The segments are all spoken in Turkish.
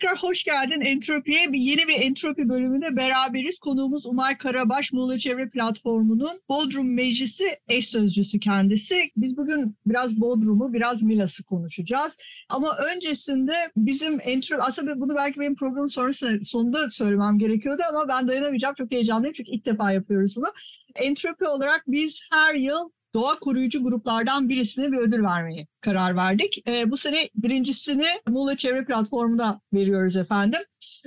Tekrar hoş geldin Entropi'ye. Bir yeni bir Entropi bölümünde beraberiz. Konuğumuz Umay Karabaş, Muğla Çevre Platformu'nun Bodrum Meclisi eş sözcüsü kendisi. Biz bugün biraz Bodrum'u, biraz Milas'ı konuşacağız. Ama öncesinde bizim Entropi, aslında bunu belki benim programın sonrasında, sonunda söylemem gerekiyordu ama ben dayanamayacağım. Çok heyecanlıyım çünkü ilk defa yapıyoruz bunu. Entropi olarak biz her yıl doğa koruyucu gruplardan birisine bir ödül vermeye karar verdik. E, bu sene birincisini Muğla Çevre Platformu'nda veriyoruz efendim.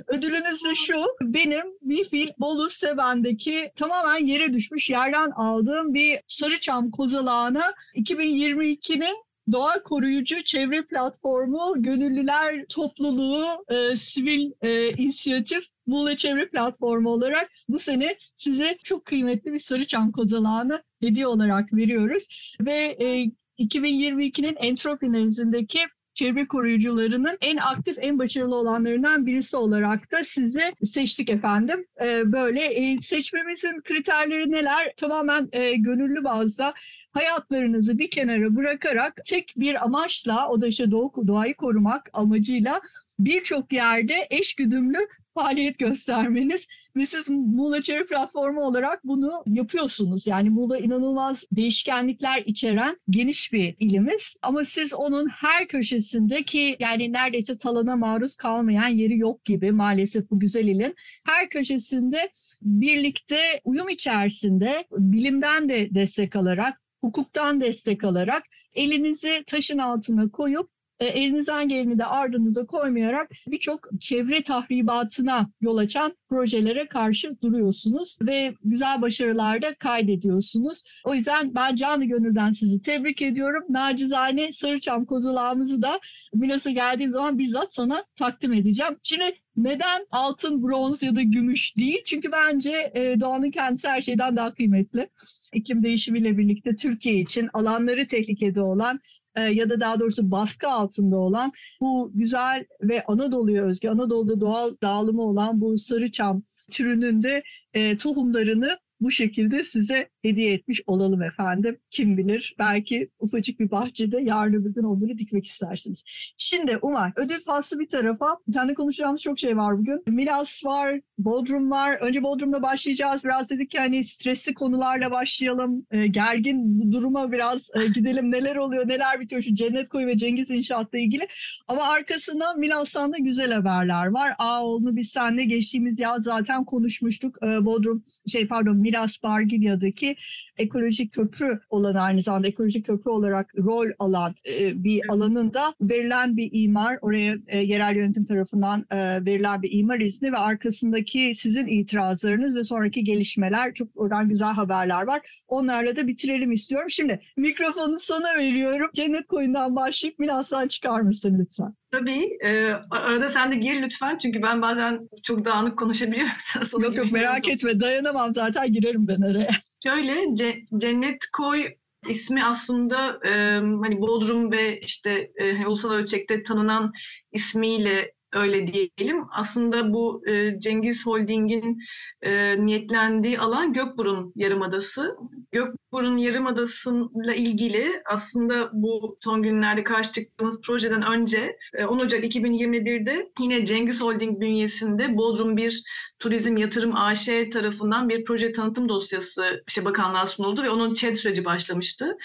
Ödülünüz de şu, benim bir fil Bolu Seven'deki tamamen yere düşmüş yerden aldığım bir Sarıçam kozalağını 2022'nin Doğa Koruyucu Çevre Platformu Gönüllüler Topluluğu e, Sivil e, İnisiyatif Muğla Çevre Platformu olarak bu sene size çok kıymetli bir Sarıçam kozalağını hediye olarak veriyoruz. Ve e, 2022'nin Entropi nezdindeki çevre koruyucularının en aktif, en başarılı olanlarından birisi olarak da sizi seçtik efendim. Ee, böyle e, seçmemizin kriterleri neler? Tamamen e, gönüllü bazda hayatlarınızı bir kenara bırakarak tek bir amaçla, o da işte doğa, doğayı korumak amacıyla birçok yerde eş güdümlü faaliyet göstermeniz ve siz Muğla Çevre Platformu olarak bunu yapıyorsunuz. Yani Muğla inanılmaz değişkenlikler içeren geniş bir ilimiz ama siz onun her köşesindeki yani neredeyse talana maruz kalmayan yeri yok gibi maalesef bu güzel ilin her köşesinde birlikte uyum içerisinde bilimden de destek alarak hukuktan destek alarak elinizi taşın altına koyup elinizden geleni de ardınıza koymayarak birçok çevre tahribatına yol açan projelere karşı duruyorsunuz ve güzel başarılar da kaydediyorsunuz. O yüzden ben canı gönülden sizi tebrik ediyorum. Nacizane Sarıçam kozalağımızı da Milas'a geldiğim zaman bizzat sana takdim edeceğim. Şimdi neden altın, bronz ya da gümüş değil? Çünkü bence e, doğanın kendisi her şeyden daha kıymetli. İklim değişimiyle birlikte Türkiye için alanları tehlikede olan e, ya da daha doğrusu baskı altında olan bu güzel ve Anadolu'ya özgü, Anadolu'da doğal dağılımı olan bu sarıçam türünün de e, tohumlarını bu şekilde size hediye etmiş olalım efendim. Kim bilir belki ufacık bir bahçede yarın öbür gün onları dikmek istersiniz. Şimdi Umar ödül faslı bir tarafa. Seninle konuşacağımız çok şey var bugün. Milas var, Bodrum var. Önce Bodrum'da başlayacağız. Biraz dedik ki hani stresli konularla başlayalım. E, gergin duruma biraz e, gidelim. Neler oluyor, neler bitiyor şu Cennet Koyu ve Cengiz İnşaat'la ilgili. Ama arkasından Milas'tan da güzel haberler var. Ağoğlu'nu biz seninle geçtiğimiz yaz zaten konuşmuştuk. E, Bodrum, şey pardon Milas Bargilya'daki ekolojik köprü olan aynı zamanda ekolojik köprü olarak rol alan e, bir alanında verilen bir imar, oraya e, yerel yönetim tarafından e, verilen bir imar izni ve arkasındaki sizin itirazlarınız ve sonraki gelişmeler çok oradan güzel haberler var. Onlarla da bitirelim istiyorum. Şimdi mikrofonu sana veriyorum. Cennet Koyun'dan başlayıp Milas'tan çıkar mısın lütfen? Tabii. E, arada sen de gir lütfen çünkü ben bazen çok dağınık konuşabiliyorum. yok yok merak etme dayanamam zaten girerim ben araya. Şöyle Cennet Koy ismi aslında e, hani Bodrum ve işte e, ulusal ölçekte tanınan ismiyle öyle diyelim. Aslında bu e, Cengiz Holding'in e, niyetlendiği alan Gökburun Yarımadası. Gökburun Yarımadası'yla ilgili aslında bu son günlerde karşı çıktığımız projeden önce e, 10 Ocak 2021'de yine Cengiz Holding bünyesinde Bodrum bir Turizm Yatırım AŞ tarafından bir proje tanıtım dosyası işte bakanlığa sunuldu ve onun ÇED süreci başlamıştı.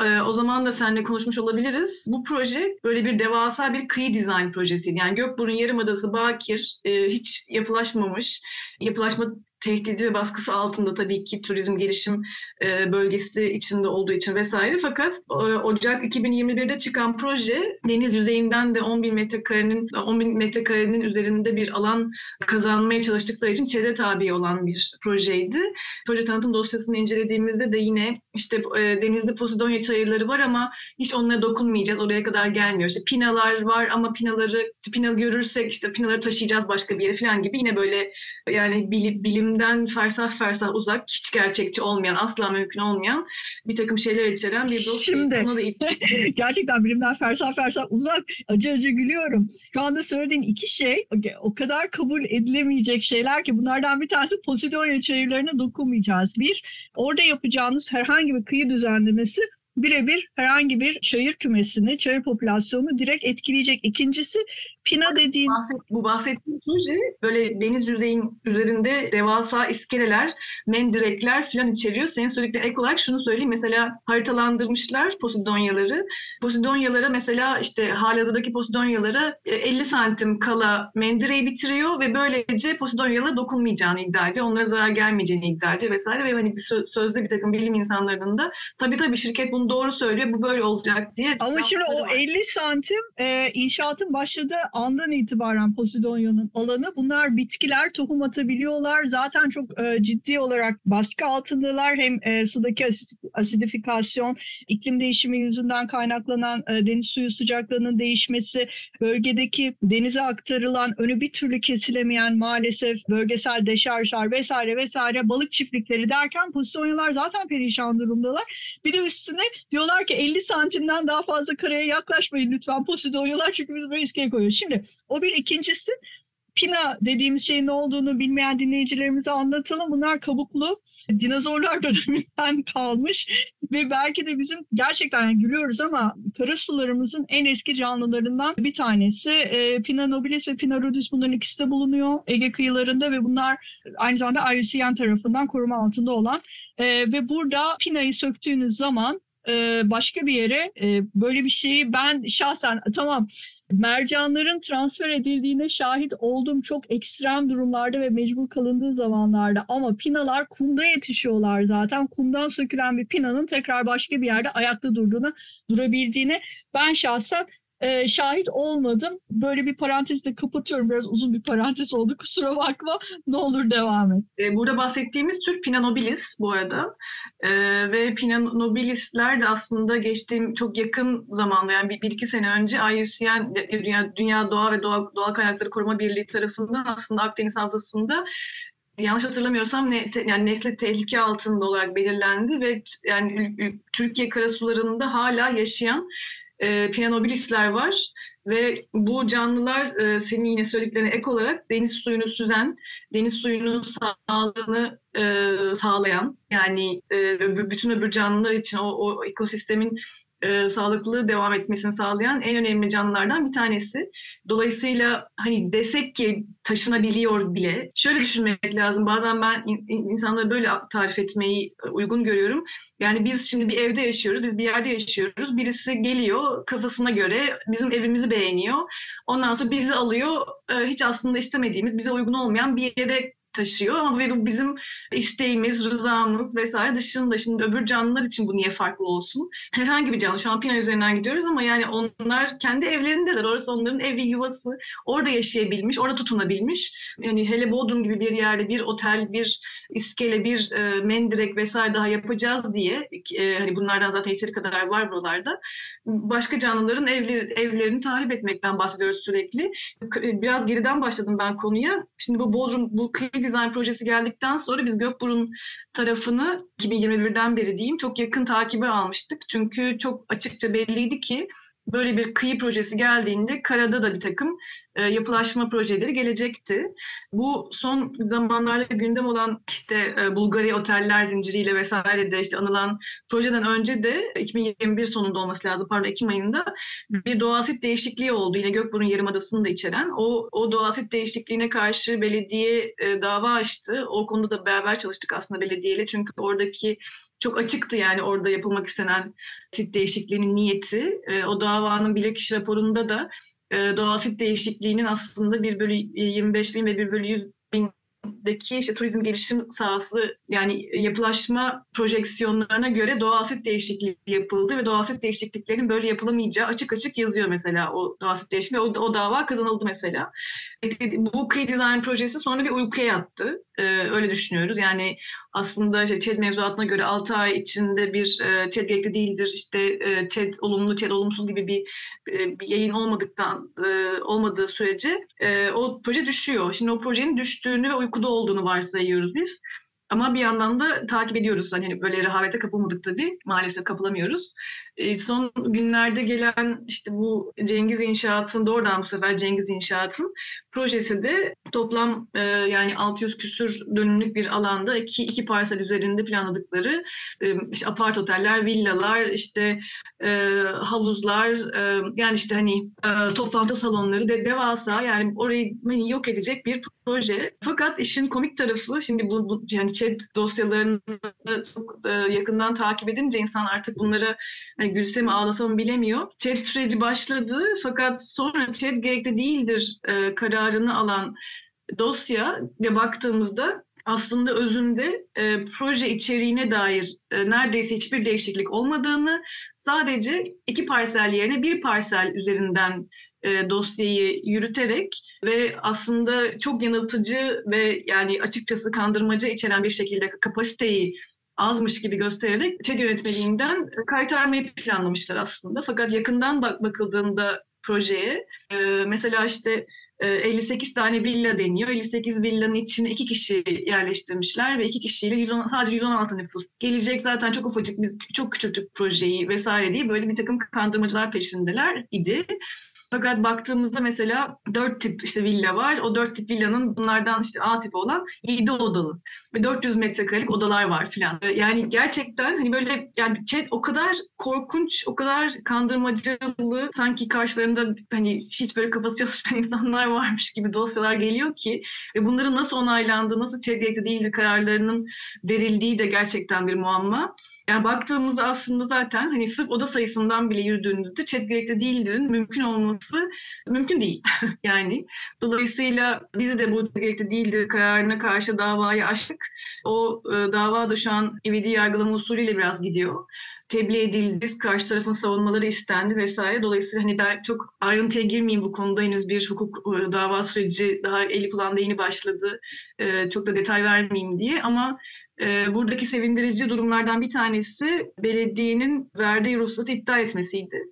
Ee, o zaman da seninle konuşmuş olabiliriz. Bu proje böyle bir devasa bir kıyı dizayn projesiydi. Yani Gökburun Yarımadası bakir, e, hiç yapılaşmamış, yapılaşma tehdidi ve baskısı altında tabii ki turizm gelişim e, bölgesi içinde olduğu için vesaire. Fakat e, Ocak 2021'de çıkan proje deniz yüzeyinden de 10 bin metrekarenin 10 bin metrekarenin üzerinde bir alan kazanmaya çalıştıkları için ÇED'e tabi olan bir projeydi. Proje tanıtım dosyasını incelediğimizde de yine işte e, denizde Posidonya çayırları var ama hiç onlara dokunmayacağız. Oraya kadar gelmiyor. İşte pinalar var ama pinaları pina görürsek işte pinaları taşıyacağız başka bir yere falan gibi yine böyle yani bilim, bilimden fersah fersah uzak, hiç gerçekçi olmayan, asla mümkün olmayan bir takım şeyler içeren bir dosya. Şimdi gerçekten bilimden fersah fersah uzak, acı acı gülüyorum. Şu anda söylediğin iki şey o kadar kabul edilemeyecek şeyler ki bunlardan bir tanesi Posidonya çayırlarına dokunmayacağız. Bir, orada yapacağınız herhangi bir kıyı düzenlemesi birebir herhangi bir çayır kümesini, çayır popülasyonunu direkt etkileyecek. İkincisi Pina dediğin... Bu bahsettiğim proje böyle deniz yüzeyin üzerinde devasa iskeleler, mendirekler falan içeriyor. Senin söylediklerine ek olarak şunu söyleyeyim. Mesela haritalandırmışlar Posidonyaları. Posidonyalara mesela işte halihazırdaki Posidonyalara 50 e, santim kala mendireyi bitiriyor ve böylece Posidonyalara dokunmayacağını iddia ediyor. Onlara zarar gelmeyeceğini iddia ediyor vesaire. Ve hani sözde bir takım bilim insanlarının da tabii tabii şirket bunu doğru söylüyor. Bu böyle olacak diye. Ama şimdi o var. 50 santim e, inşaatın başladığı andan itibaren Posidonya'nın alanı. Bunlar bitkiler tohum atabiliyorlar. Zaten çok e, ciddi olarak baskı altındalar. Hem e, sudaki asidifikasyon, iklim değişimi yüzünden kaynaklanan e, deniz suyu sıcaklığının değişmesi, bölgedeki denize aktarılan önü bir türlü kesilemeyen maalesef bölgesel deşarjlar vesaire vesaire balık çiftlikleri derken Posidonyalar zaten perişan durumdalar. Bir de üstüne diyorlar ki 50 santimden daha fazla karaya yaklaşmayın lütfen Posidonyalar çünkü biz buraya iskele koyuyoruz. Şimdi o bir ikincisi Pina dediğimiz şeyin ne olduğunu bilmeyen dinleyicilerimize anlatalım. Bunlar kabuklu dinozorlar döneminden kalmış ve belki de bizim gerçekten yani gülüyoruz ama kara sularımızın en eski canlılarından bir tanesi. E, Pina nobilis ve Pina rudis bunların ikisi de bulunuyor Ege kıyılarında ve bunlar aynı zamanda IUCN tarafından koruma altında olan e, ve burada Pina'yı söktüğünüz zaman e, başka bir yere e, böyle bir şeyi ben şahsen tamam mercanların transfer edildiğine şahit olduğum çok ekstrem durumlarda ve mecbur kalındığı zamanlarda ama pinalar kumda yetişiyorlar zaten. Kumdan sökülen bir pinanın tekrar başka bir yerde ayakta durduğuna, durabildiğine ben şahsen e, şahit olmadım. Böyle bir parantezi de kapatıyorum. Biraz uzun bir parantez oldu. Kusura bakma. Ne olur devam et. E, burada bahsettiğimiz tür Pinanobilis bu arada. E, ve Pinanobilisler de aslında geçtiğim çok yakın zamanda yani bir, bir iki sene önce IUCN Dünya, Dünya Doğa ve Doğa, Doğal Kaynakları Koruma Birliği tarafından aslında Akdeniz Havzası'nda yanlış hatırlamıyorsam ne, te, yani nesli tehlike altında olarak belirlendi ve yani Türkiye karasularında hala yaşayan e, Pianobilisler var ve bu canlılar e, senin yine söylediklerine ek olarak deniz suyunu süzen, deniz suyunun sağlığını e, sağlayan yani e, bütün öbür canlılar için o, o ekosistemin e, sağlıklı devam etmesini sağlayan en önemli canlılardan bir tanesi. Dolayısıyla hani desek ki taşınabiliyor bile. Şöyle düşünmek lazım. Bazen ben in, insanları böyle tarif etmeyi uygun görüyorum. Yani biz şimdi bir evde yaşıyoruz, biz bir yerde yaşıyoruz. Birisi geliyor kafasına göre bizim evimizi beğeniyor. Ondan sonra bizi alıyor. E, hiç aslında istemediğimiz, bize uygun olmayan bir yere taşıyor ama bu bizim isteğimiz, rızamız vesaire dışında şimdi öbür canlılar için bu niye farklı olsun? Herhangi bir canlı şu an Pina üzerinden gidiyoruz ama yani onlar kendi evlerindeler. Orası onların evi, yuvası. Orada yaşayabilmiş, orada tutunabilmiş. Yani hele Bodrum gibi bir yerde bir otel, bir iskele, bir e, mendirek vesaire daha yapacağız diye e, hani bunlardan zaten yeteri kadar var buralarda. Başka canlıların evleri, evlerini tahrip etmekten bahsediyoruz sürekli. Biraz geriden başladım ben konuya. Şimdi bu Bodrum, bu kıyı Design projesi geldikten sonra biz Gökburun tarafını 2021'den beri diyeyim çok yakın takibe almıştık. Çünkü çok açıkça belliydi ki böyle bir kıyı projesi geldiğinde karada da bir takım e, yapılaşma projeleri gelecekti. Bu son zamanlarda gündem olan işte e, oteller zinciriyle vesaire de işte anılan projeden önce de 2021 sonunda olması lazım pardon Ekim ayında bir doğasit değişikliği oldu. Yine Gökburun Yarımadası'nı da içeren. O, o doğasit değişikliğine karşı belediye e, dava açtı. O konuda da beraber çalıştık aslında belediyeyle. Çünkü oradaki çok açıktı yani orada yapılmak istenen sit değişikliğinin niyeti. E, o davanın bilirkişi raporunda da e, doğal sit değişikliğinin aslında 1 bölü 25 bin ve 1 bölü 100 bin Bodrum'daki işte turizm gelişim sahası yani yapılaşma projeksiyonlarına göre doğal afet değişikliği yapıldı ve doğal afet değişikliklerinin böyle yapılamayacağı açık açık yazıyor mesela o doğal afet değişikliği. O, o dava kazanıldı mesela. Bu key design projesi sonra bir uykuya yattı. Ee, öyle düşünüyoruz. Yani aslında işte ÇED mevzuatına göre 6 ay içinde bir e, ÇED gerekli değildir, işte e, ÇED olumlu, ÇED olumsuz gibi bir, e, bir yayın olmadıktan e, olmadığı sürece e, o proje düşüyor. Şimdi o projenin düştüğünü ve uykuda olduğunu varsayıyoruz biz. Ama bir yandan da takip ediyoruz. Hani böyle rehavete kapılmadık tabii. Maalesef kapılamıyoruz. E, son günlerde gelen işte bu Cengiz İnşaat'ın doğrudan bu sefer Cengiz İnşaat'ın projesi de toplam e, yani 600 küsür dönümlük bir alanda iki, iki parsel üzerinde planladıkları e, işte apart oteller, villalar, işte e, havuzlar, yani işte hani toplantı salonları de devasa yani orayı hani yok edecek bir proje. Fakat işin komik tarafı şimdi bu, bu yani chat dosyalarını çok yakından takip edince insan artık bunları hani gülse mi ağlasa mı bilemiyor. Chat süreci başladı fakat sonra chat gerekli değildir e, kararını alan dosya ve baktığımızda aslında özünde e, proje içeriğine dair e, neredeyse hiçbir değişiklik olmadığını sadece iki parsel yerine bir parsel üzerinden e, dosyayı yürüterek ve aslında çok yanıltıcı ve yani açıkçası kandırmaca içeren bir şekilde kapasiteyi azmış gibi göstererek ÇED yönetmeliğinden kaytarmayı planlamışlar aslında. Fakat yakından bak bakıldığında projeye e, mesela işte 58 tane villa deniyor. 58 villanın içine iki kişi yerleştirmişler ve iki kişiyle 110, sadece 116 nüfus. Gelecek zaten çok ufacık, biz çok küçülttük projeyi vesaire diye böyle bir takım kandırmacılar peşindeler idi. Fakat baktığımızda mesela dört tip işte villa var. O dört tip villanın bunlardan işte A tipi olan yedi odalı ve 400 metrekarelik odalar var filan. Yani gerçekten hani böyle yani chat o kadar korkunç, o kadar kandırmacılı sanki karşılarında hani hiç böyle kafası çalışmayan insanlar varmış gibi dosyalar geliyor ki ve bunların nasıl onaylandığı, nasıl gerekli değildir kararlarının verildiği de gerçekten bir muamma. Yani baktığımızda aslında zaten hani sırf oda sayısından bile yürüdüğünüzde chat gerekli değildirin mümkün olması mümkün değil. yani dolayısıyla biz de bu gerekli değildir kararına karşı davayı açtık. O e, dava da şu an ivedi yargılama usulüyle biraz gidiyor tebliğ edildi, karşı tarafın savunmaları istendi vesaire. Dolayısıyla hani ben çok ayrıntıya girmeyeyim bu konuda henüz bir hukuk e, dava süreci daha eli kulağında yeni başladı. E, çok da detay vermeyeyim diye ama buradaki sevindirici durumlardan bir tanesi belediyenin verdiği ruhsatı iptal etmesiydi.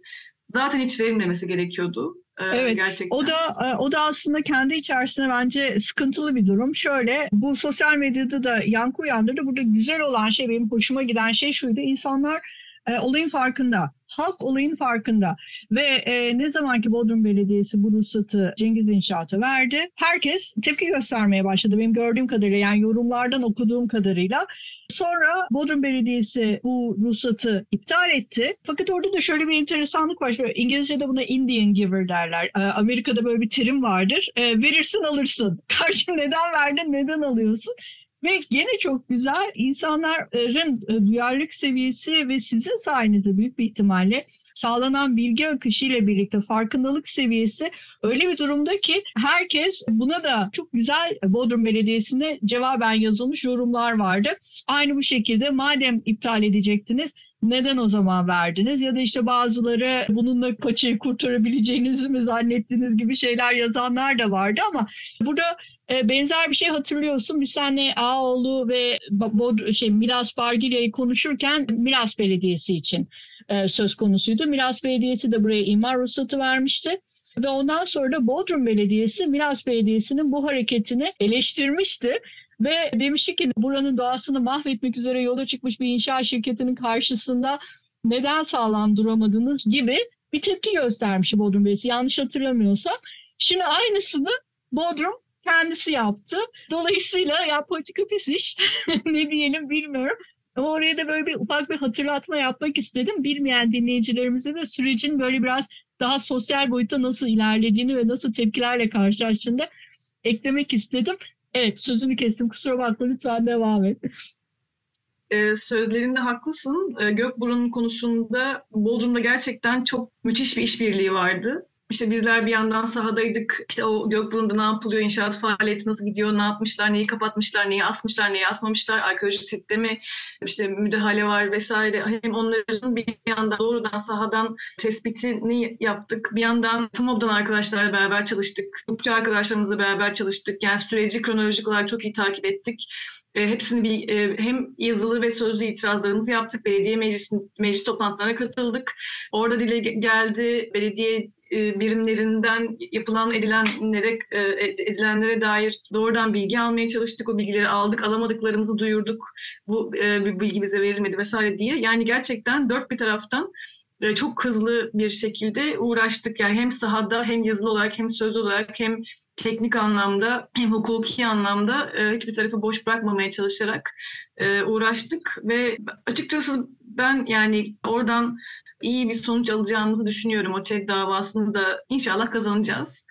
Zaten hiç verilmemesi gerekiyordu. Evet. Gerçekten. O da o da aslında kendi içerisinde bence sıkıntılı bir durum. Şöyle bu sosyal medyada da yankı uyandırdı. Burada güzel olan şey benim hoşuma giden şey şuydu. İnsanlar e, olayın farkında. Halk olayın farkında ve e, ne zaman ki Bodrum Belediyesi bu ruhsatı Cengiz İnşaat'a verdi, herkes tepki göstermeye başladı. Benim gördüğüm kadarıyla yani yorumlardan okuduğum kadarıyla. Sonra Bodrum Belediyesi bu ruhsatı iptal etti. Fakat orada da şöyle bir enteresanlık var. İngilizce'de buna Indian giver derler. E, Amerika'da böyle bir terim vardır. E, verirsin alırsın. Karşım neden verdin, neden alıyorsun? Ve gene çok güzel insanların e, duyarlılık seviyesi ve sizin sayenizde büyük bir ihtimalle sağlanan bilgi akışı ile birlikte farkındalık seviyesi öyle bir durumda ki herkes buna da çok güzel Bodrum Belediyesi'nde cevaben yazılmış yorumlar vardı. Aynı bu şekilde madem iptal edecektiniz neden o zaman verdiniz? Ya da işte bazıları bununla paçayı kurtarabileceğinizi mi zannettiniz gibi şeyler yazanlar da vardı ama burada e, benzer bir şey hatırlıyorsun. Biz seninle Ağoğlu ve Bod şey, Milas Bargilya'yı konuşurken Milas Belediyesi için e, söz konusuydu. Milas Belediyesi de buraya imar ruhsatı vermişti. Ve ondan sonra da Bodrum Belediyesi Milas Belediyesi'nin bu hareketini eleştirmişti. Ve demişti ki buranın doğasını mahvetmek üzere yola çıkmış bir inşaat şirketinin karşısında neden sağlam duramadınız gibi bir tepki göstermiş Bodrum Belediyesi yanlış hatırlamıyorsam. Şimdi aynısını Bodrum kendisi yaptı. Dolayısıyla ya politika pis iş ne diyelim bilmiyorum. Ama oraya da böyle bir ufak bir hatırlatma yapmak istedim. Bilmeyen dinleyicilerimize de sürecin böyle biraz daha sosyal boyutta nasıl ilerlediğini ve nasıl tepkilerle karşılaştığını eklemek istedim. Evet sözünü kestim kusura bakma lütfen devam et. Ee, sözlerinde haklısın. Ee, Gökburun konusunda Bodrum'da gerçekten çok müthiş bir işbirliği vardı. İşte bizler bir yandan sahadaydık. İşte o Gökburun'da ne yapılıyor, inşaat faaliyeti nasıl gidiyor, ne yapmışlar, neyi kapatmışlar, neyi asmışlar, neyi asmamışlar, arkeolojik sistemi, işte müdahale var vesaire. Hem onların bir yandan doğrudan sahadan tespitini yaptık. Bir yandan TMOB'dan arkadaşlarla beraber çalıştık. Hukukçu arkadaşlarımızla beraber çalıştık. Yani süreci kronolojik olarak çok iyi takip ettik. E, hepsini bir, e, hem yazılı ve sözlü itirazlarımızı yaptık. Belediye meclis, meclis toplantılarına katıldık. Orada dile geldi. Belediye e, birimlerinden yapılan edilenlere e, edilenlere dair doğrudan bilgi almaya çalıştık. O bilgileri aldık, alamadıklarımızı duyurduk. Bu e, bir bilgi bize verilmedi vesaire diye. Yani gerçekten dört bir taraftan çok hızlı bir şekilde uğraştık. Yani hem sahada hem yazılı olarak hem sözlü olarak hem teknik anlamda hem hukuki anlamda hiçbir tarafı boş bırakmamaya çalışarak uğraştık ve açıkçası ben yani oradan iyi bir sonuç alacağımızı düşünüyorum. O ÇED davasını da inşallah kazanacağız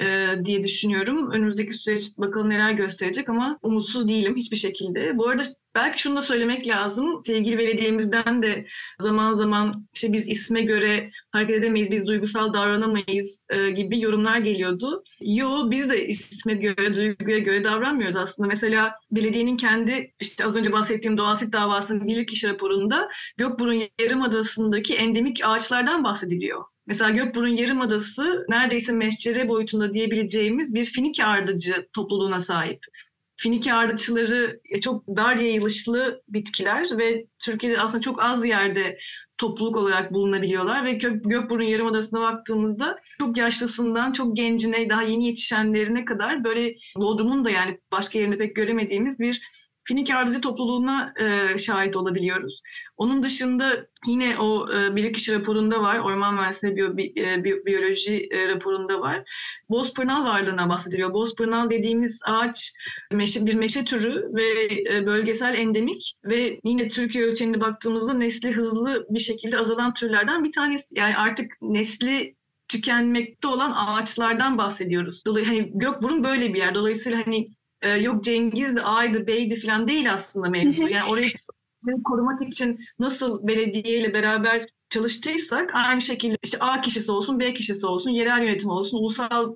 e, diye düşünüyorum. Önümüzdeki süreç bakalım neler gösterecek ama umutsuz değilim hiçbir şekilde. Bu arada belki şunu da söylemek lazım. Sevgili belediyemizden de zaman zaman işte biz isme göre hareket edemeyiz, biz duygusal davranamayız e, gibi yorumlar geliyordu. Yo biz de isme göre, duyguya göre davranmıyoruz aslında. Mesela belediyenin kendi işte az önce bahsettiğim doğasit davasının bilirkişi raporunda Gökburun Yarımadası'ndaki endemik ağaçlardan bahsediliyor. Mesela Gökburun Yarımadası neredeyse meşcere boyutunda diyebileceğimiz bir Finike ardıcı topluluğuna sahip. Finike ardıçları e, çok dar yayılışlı bitkiler ve Türkiye'de aslında çok az yerde topluluk olarak bulunabiliyorlar ve Gök, Gökburun Yarımadası'na baktığımızda çok yaşlısından çok gencine daha yeni yetişenlerine kadar böyle Bodrum'un da yani başka yerinde pek göremediğimiz bir Finik Ardıcı topluluğuna e, şahit olabiliyoruz. Onun dışında yine o e, bilirkişi raporunda var, orman mühendisliği biyo, bi, e, bi, biyoloji e, raporunda var. Bozpırnal varlığına bahsediliyor. Bozpırnal dediğimiz ağaç meşe, bir meşe türü ve e, bölgesel endemik ve yine Türkiye ölçeğinde baktığımızda nesli hızlı bir şekilde azalan türlerden bir tanesi. Yani artık nesli tükenmekte olan ağaçlardan bahsediyoruz. Dolayısıyla hani Gökburun böyle bir yer. Dolayısıyla hani e, yok Cengiz'di, Ay'dı, Bey'di falan değil aslında mevzu. Yani orayı korumak için nasıl belediyeyle beraber çalıştıysak aynı şekilde işte A kişisi olsun, B kişisi olsun, yerel yönetim olsun, ulusal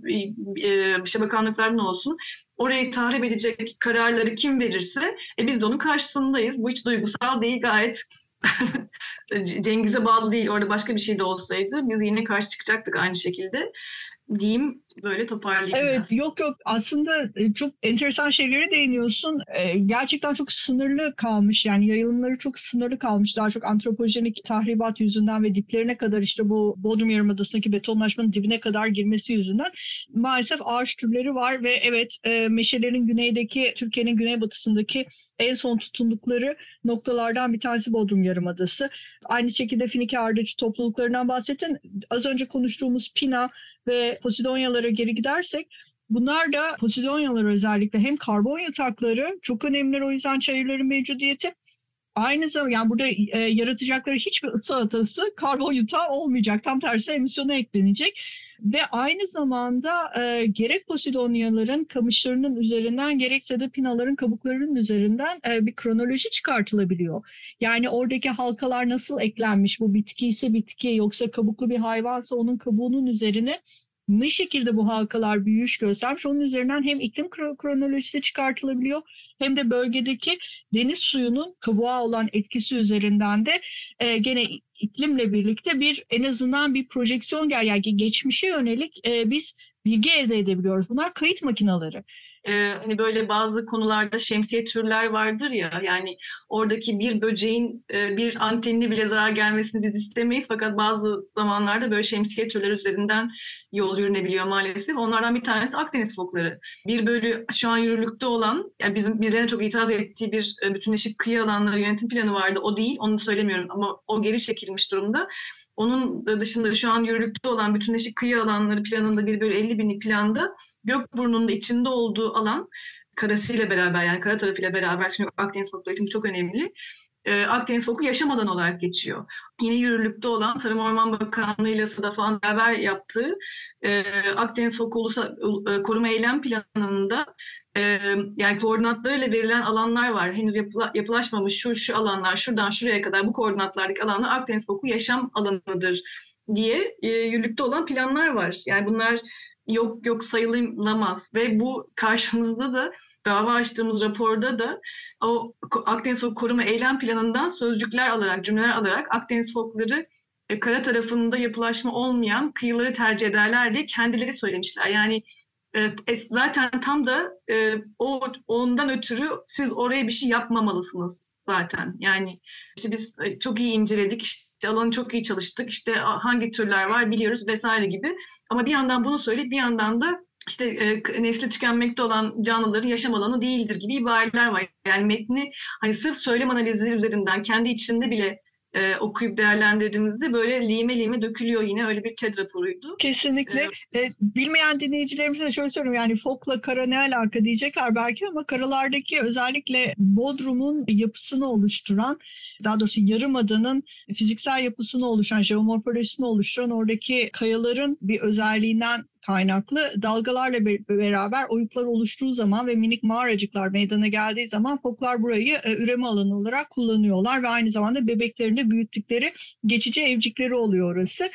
e, işte bakanlıklardan olsun orayı tahrip edecek kararları kim verirse e, biz de onun karşısındayız. Bu hiç duygusal değil gayet Cengiz'e bağlı değil. Orada başka bir şey de olsaydı biz yine karşı çıkacaktık aynı şekilde diyeyim böyle toparlayayım. Evet biraz. yok yok aslında e, çok enteresan şeylere değiniyorsun. Ee, gerçekten çok sınırlı kalmış yani yayılımları çok sınırlı kalmış. Daha çok antropojenik tahribat yüzünden ve diplerine kadar işte bu Bodrum Yarımadası'ndaki betonlaşmanın dibine kadar girmesi yüzünden maalesef ağaç türleri var ve evet e, meşelerin güneydeki Türkiye'nin güneybatısındaki en son tutundukları noktalardan bir tanesi Bodrum Yarımadası. Aynı şekilde Finike Ardıç topluluklarından bahsettin. Az önce konuştuğumuz Pina ve Posidonyalara geri gidersek bunlar da Posidonyalar özellikle hem karbon yatakları çok önemli o yüzden çayırların mevcudiyeti aynı zamanda yani burada e, yaratacakları hiçbir ısı atası karbon yutağı olmayacak. Tam tersi emisyona eklenecek. Ve aynı zamanda e, gerek Posidonyaların kamışlarının üzerinden gerekse de pinaların kabuklarının üzerinden e, bir kronoloji çıkartılabiliyor. Yani oradaki halkalar nasıl eklenmiş, bu bitki ise bitki yoksa kabuklu bir hayvansa onun kabuğunun üzerine ne şekilde bu halkalar büyüyüş göstermiş onun üzerinden hem iklim kronolojisi çıkartılabiliyor hem de bölgedeki deniz suyunun kabuğa olan etkisi üzerinden de e, gene iklimle birlikte bir en azından bir projeksiyon gel yani geçmişe yönelik e, biz bilgi elde edebiliyoruz. Bunlar kayıt makineleri e, hani böyle bazı konularda şemsiye türler vardır ya yani oradaki bir böceğin e, bir antenini bile zarar gelmesini biz istemeyiz fakat bazı zamanlarda böyle şemsiye türler üzerinden yol yürünebiliyor maalesef. Onlardan bir tanesi Akdeniz fokları. Bir bölü şu an yürürlükte olan yani bizim bizlerin çok itiraz ettiği bir e, bütünleşik kıyı alanları yönetim planı vardı. O değil onu söylemiyorum ama o geri çekilmiş durumda. Onun dışında şu an yürürlükte olan bütünleşik kıyı alanları planında bir bölü 50 binlik planda Gökburnu'nun içinde olduğu alan karasıyla beraber yani kara tarafıyla beraber çünkü Akdeniz fokları için çok önemli. Ee, Akdeniz foku yaşam alanı olarak geçiyor. Yine yürürlükte olan Tarım Orman Bakanlığı ile SADA falan beraber yaptığı e, Akdeniz Foku Ulusal e, Koruma Eylem Planı'nda e, yani koordinatlarıyla verilen alanlar var. Henüz yapıla, yapılaşmamış şu şu alanlar şuradan şuraya kadar bu koordinatlardaki alanlar Akdeniz Foku yaşam alanıdır diye e, yürürlükte olan planlar var. Yani bunlar yok yok sayılamaz ve bu karşımızda da dava açtığımız raporda da o Akdeniz Fok Koruma Eylem Planı'ndan sözcükler alarak, cümleler alarak Akdeniz Fokları e, kara tarafında yapılaşma olmayan kıyıları tercih ederler diye kendileri söylemişler. Yani e, zaten tam da e, o ondan ötürü siz oraya bir şey yapmamalısınız zaten. Yani işte biz e, çok iyi inceledik, işte alanı çok iyi çalıştık, işte hangi türler var biliyoruz vesaire gibi. Ama bir yandan bunu söyleyip bir yandan da işte e, nesli tükenmekte olan canlıların yaşam alanı değildir gibi ibareler var. Yani metni hani sırf söylem analizi üzerinden kendi içinde bile e, okuyup değerlendirdiğimizde böyle lime lime dökülüyor yine öyle bir TED raporuydu. Kesinlikle. Ee, e, bilmeyen dinleyicilerimize şöyle söyleyeyim yani fokla kara ne alaka diyecekler belki ama karalardaki özellikle Bodrum'un yapısını oluşturan daha doğrusu Yarımada'nın fiziksel yapısını oluşan, jeomorfolojisini oluşturan oradaki kayaların bir özelliğinden kaynaklı dalgalarla beraber oyuklar oluştuğu zaman ve minik mağaracıklar meydana geldiği zaman foklar burayı e, üreme alanı olarak kullanıyorlar ve aynı zamanda bebeklerini büyüttükleri geçici evcikleri oluyor orası.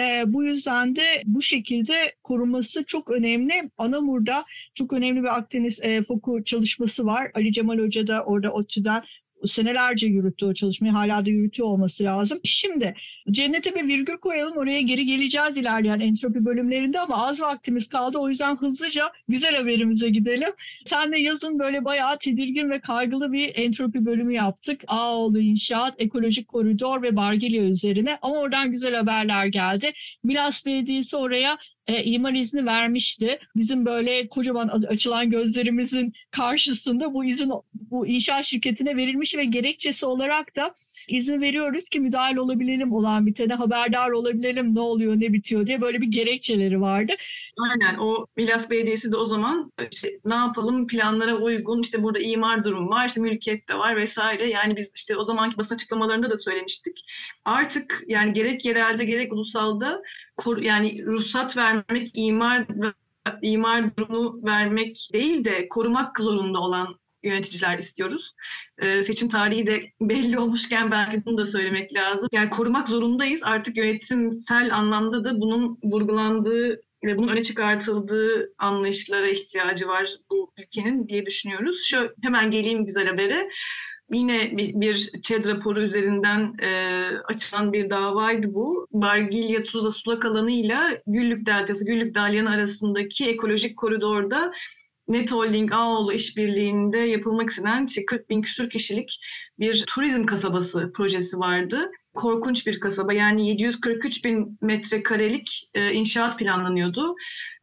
E, bu yüzden de bu şekilde korunması çok önemli. Anamur'da çok önemli bir Akdeniz e, foku çalışması var. Ali Cemal Hoca da orada ODTÜ'den senelerce yürüttü o çalışmayı. Hala da yürütüyor olması lazım. Şimdi cennete bir virgül koyalım. Oraya geri geleceğiz ilerleyen entropi bölümlerinde ama az vaktimiz kaldı. O yüzden hızlıca güzel haberimize gidelim. Sen de yazın böyle bayağı tedirgin ve kaygılı bir entropi bölümü yaptık. Ağoğlu İnşaat, Ekolojik Koridor ve Bargilya üzerine. Ama oradan güzel haberler geldi. Milas Belediyesi oraya e, imar izni vermişti. Bizim böyle kocaman açılan gözlerimizin karşısında bu izin bu inşaat şirketine verilmiş ve gerekçesi olarak da izin veriyoruz ki müdahil olabilelim olan bitene haberdar olabilelim ne oluyor ne bitiyor diye böyle bir gerekçeleri vardı. Aynen o Milas Belediyesi de o zaman işte ne yapalım planlara uygun işte burada imar durum var işte mülkiyet de var vesaire yani biz işte o zamanki basın açıklamalarında da söylemiştik. Artık yani gerek yerelde gerek ulusalda yani ruhsat vermek imar imar durumu vermek değil de korumak zorunda olan yöneticiler istiyoruz. Ee, seçim tarihi de belli olmuşken belki bunu da söylemek lazım. Yani korumak zorundayız. Artık yönetimsel anlamda da bunun vurgulandığı ve bunun öne çıkartıldığı anlayışlara ihtiyacı var bu ülkenin diye düşünüyoruz. Şu hemen geleyim güzel habere. Yine bir, bir ÇED raporu üzerinden e, açılan bir davaydı bu. Bargilya Tuzla sulak alanıyla Güllük Deltası, Güllük Dalyanı arasındaki ekolojik koridorda Net Holding Ağoğlu işbirliğinde yapılmak istenen 40 bin küsur kişilik bir turizm kasabası projesi vardı. Korkunç bir kasaba yani 743 bin metrekarelik e, inşaat planlanıyordu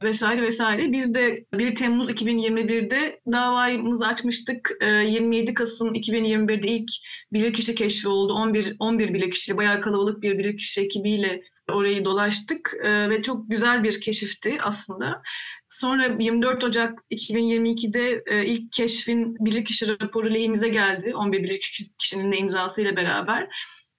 vesaire vesaire. Biz de 1 Temmuz 2021'de davamızı açmıştık. E, 27 Kasım 2021'de ilk bilirkişi keşfi oldu. 11, 11 bilirkişili bayağı kalabalık bir bilirkişi ekibiyle orayı dolaştık e, ve çok güzel bir keşifti aslında. Sonra 24 Ocak 2022'de e, ilk keşfin bilirkişi raporu lehimize geldi. 11 bilirkişinin de imzasıyla beraber.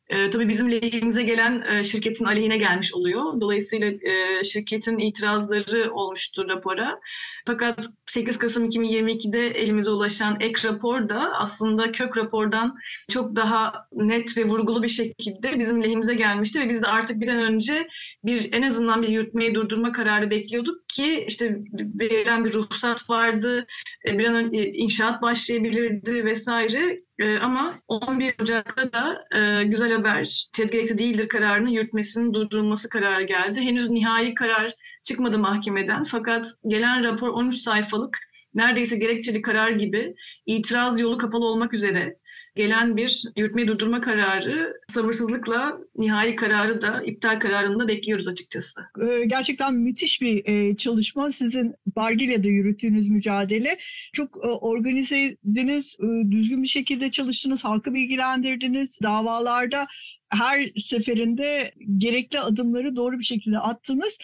E, tabii bizim lehimize gelen e, şirketin aleyhine gelmiş oluyor. Dolayısıyla e, şirketin itirazları olmuştur rapora. Fakat 8 Kasım 2022'de elimize ulaşan ek rapor da aslında kök rapordan çok daha net ve vurgulu bir şekilde bizim lehimize gelmişti ve biz de artık bir an önce bir en azından bir yürütmeyi durdurma kararı bekliyorduk ki işte verilen bir ruhsat vardı, e, bir an önce inşaat başlayabilirdi vesaire. Ee, ama 11 Ocak'ta da e, güzel haber tedbirlikte değildir kararının yürütmesinin durdurulması kararı geldi. Henüz nihai karar çıkmadı mahkemeden fakat gelen rapor 13 sayfalık neredeyse gerekçeli karar gibi itiraz yolu kapalı olmak üzere gelen bir yürütmeyi durdurma kararı sabırsızlıkla nihai kararı da iptal kararını da bekliyoruz açıkçası. Ee, gerçekten müthiş bir e, çalışma sizin Bargilya'da yürüttüğünüz mücadele. Çok e, organize ediniz, e, düzgün bir şekilde çalıştınız, halkı bilgilendirdiniz, davalarda her seferinde gerekli adımları doğru bir şekilde attınız.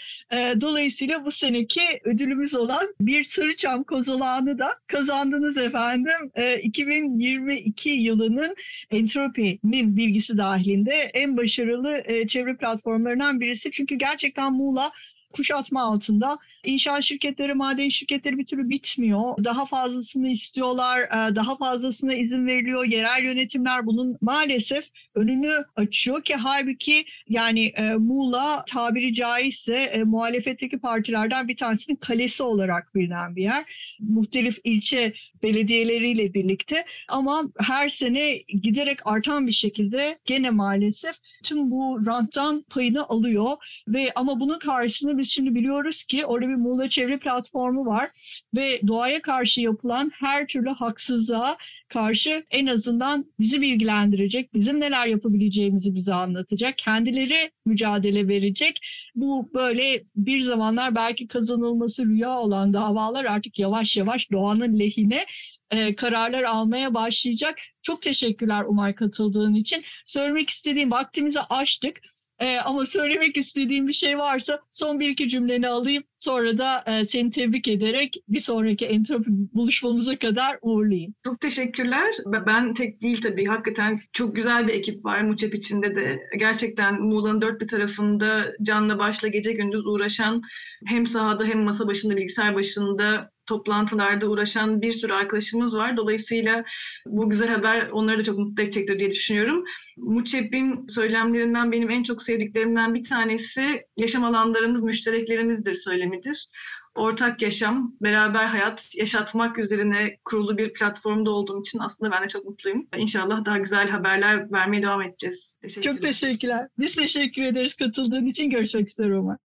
Dolayısıyla bu seneki ödülümüz olan bir Sarıçam kozolağını da kazandınız efendim. 2022 yılının entropi'nin bilgisi dahilinde en başarılı çevre platformlarından birisi. Çünkü gerçekten Muğla kuşatma altında. İnşaat şirketleri, maden şirketleri bir türlü bitmiyor. Daha fazlasını istiyorlar, e, daha fazlasına izin veriliyor. Yerel yönetimler bunun maalesef önünü açıyor ki halbuki yani e, Muğla tabiri caizse e, muhalefetteki partilerden bir tanesinin kalesi olarak bilinen bir yer. Muhtelif ilçe belediyeleriyle birlikte ama her sene giderek artan bir şekilde gene maalesef tüm bu ranttan payını alıyor ve ama bunun karşısında biz şimdi biliyoruz ki orada bir Muğla Çevre Platformu var ve doğaya karşı yapılan her türlü haksızlığa karşı en azından bizi bilgilendirecek, bizim neler yapabileceğimizi bize anlatacak, kendileri mücadele verecek. Bu böyle bir zamanlar belki kazanılması rüya olan davalar artık yavaş yavaş doğanın lehine e, kararlar almaya başlayacak. Çok teşekkürler Umay katıldığın için. Söylemek istediğim vaktimizi aştık. Ee, ama söylemek istediğim bir şey varsa son bir iki cümleni alayım. Sonra da e, seni tebrik ederek bir sonraki entropi buluşmamıza kadar uğurlayayım. Çok teşekkürler. Ben tek değil tabii. Hakikaten çok güzel bir ekip var Muçep içinde de. Gerçekten Muğla'nın dört bir tarafında canla başla gece gündüz uğraşan hem sahada hem masa başında bilgisayar başında toplantılarda uğraşan bir sürü arkadaşımız var. Dolayısıyla bu güzel haber onları da çok mutlu edecektir diye düşünüyorum. Muçep'in söylemlerinden benim en çok sevdiklerimden bir tanesi yaşam alanlarımız müştereklerimizdir söylemidir. Ortak yaşam, beraber hayat yaşatmak üzerine kurulu bir platformda olduğum için aslında ben de çok mutluyum. İnşallah daha güzel haberler vermeye devam edeceğiz. Teşekkürler. Çok teşekkürler. Biz teşekkür ederiz katıldığın için. Görüşmek üzere Umar.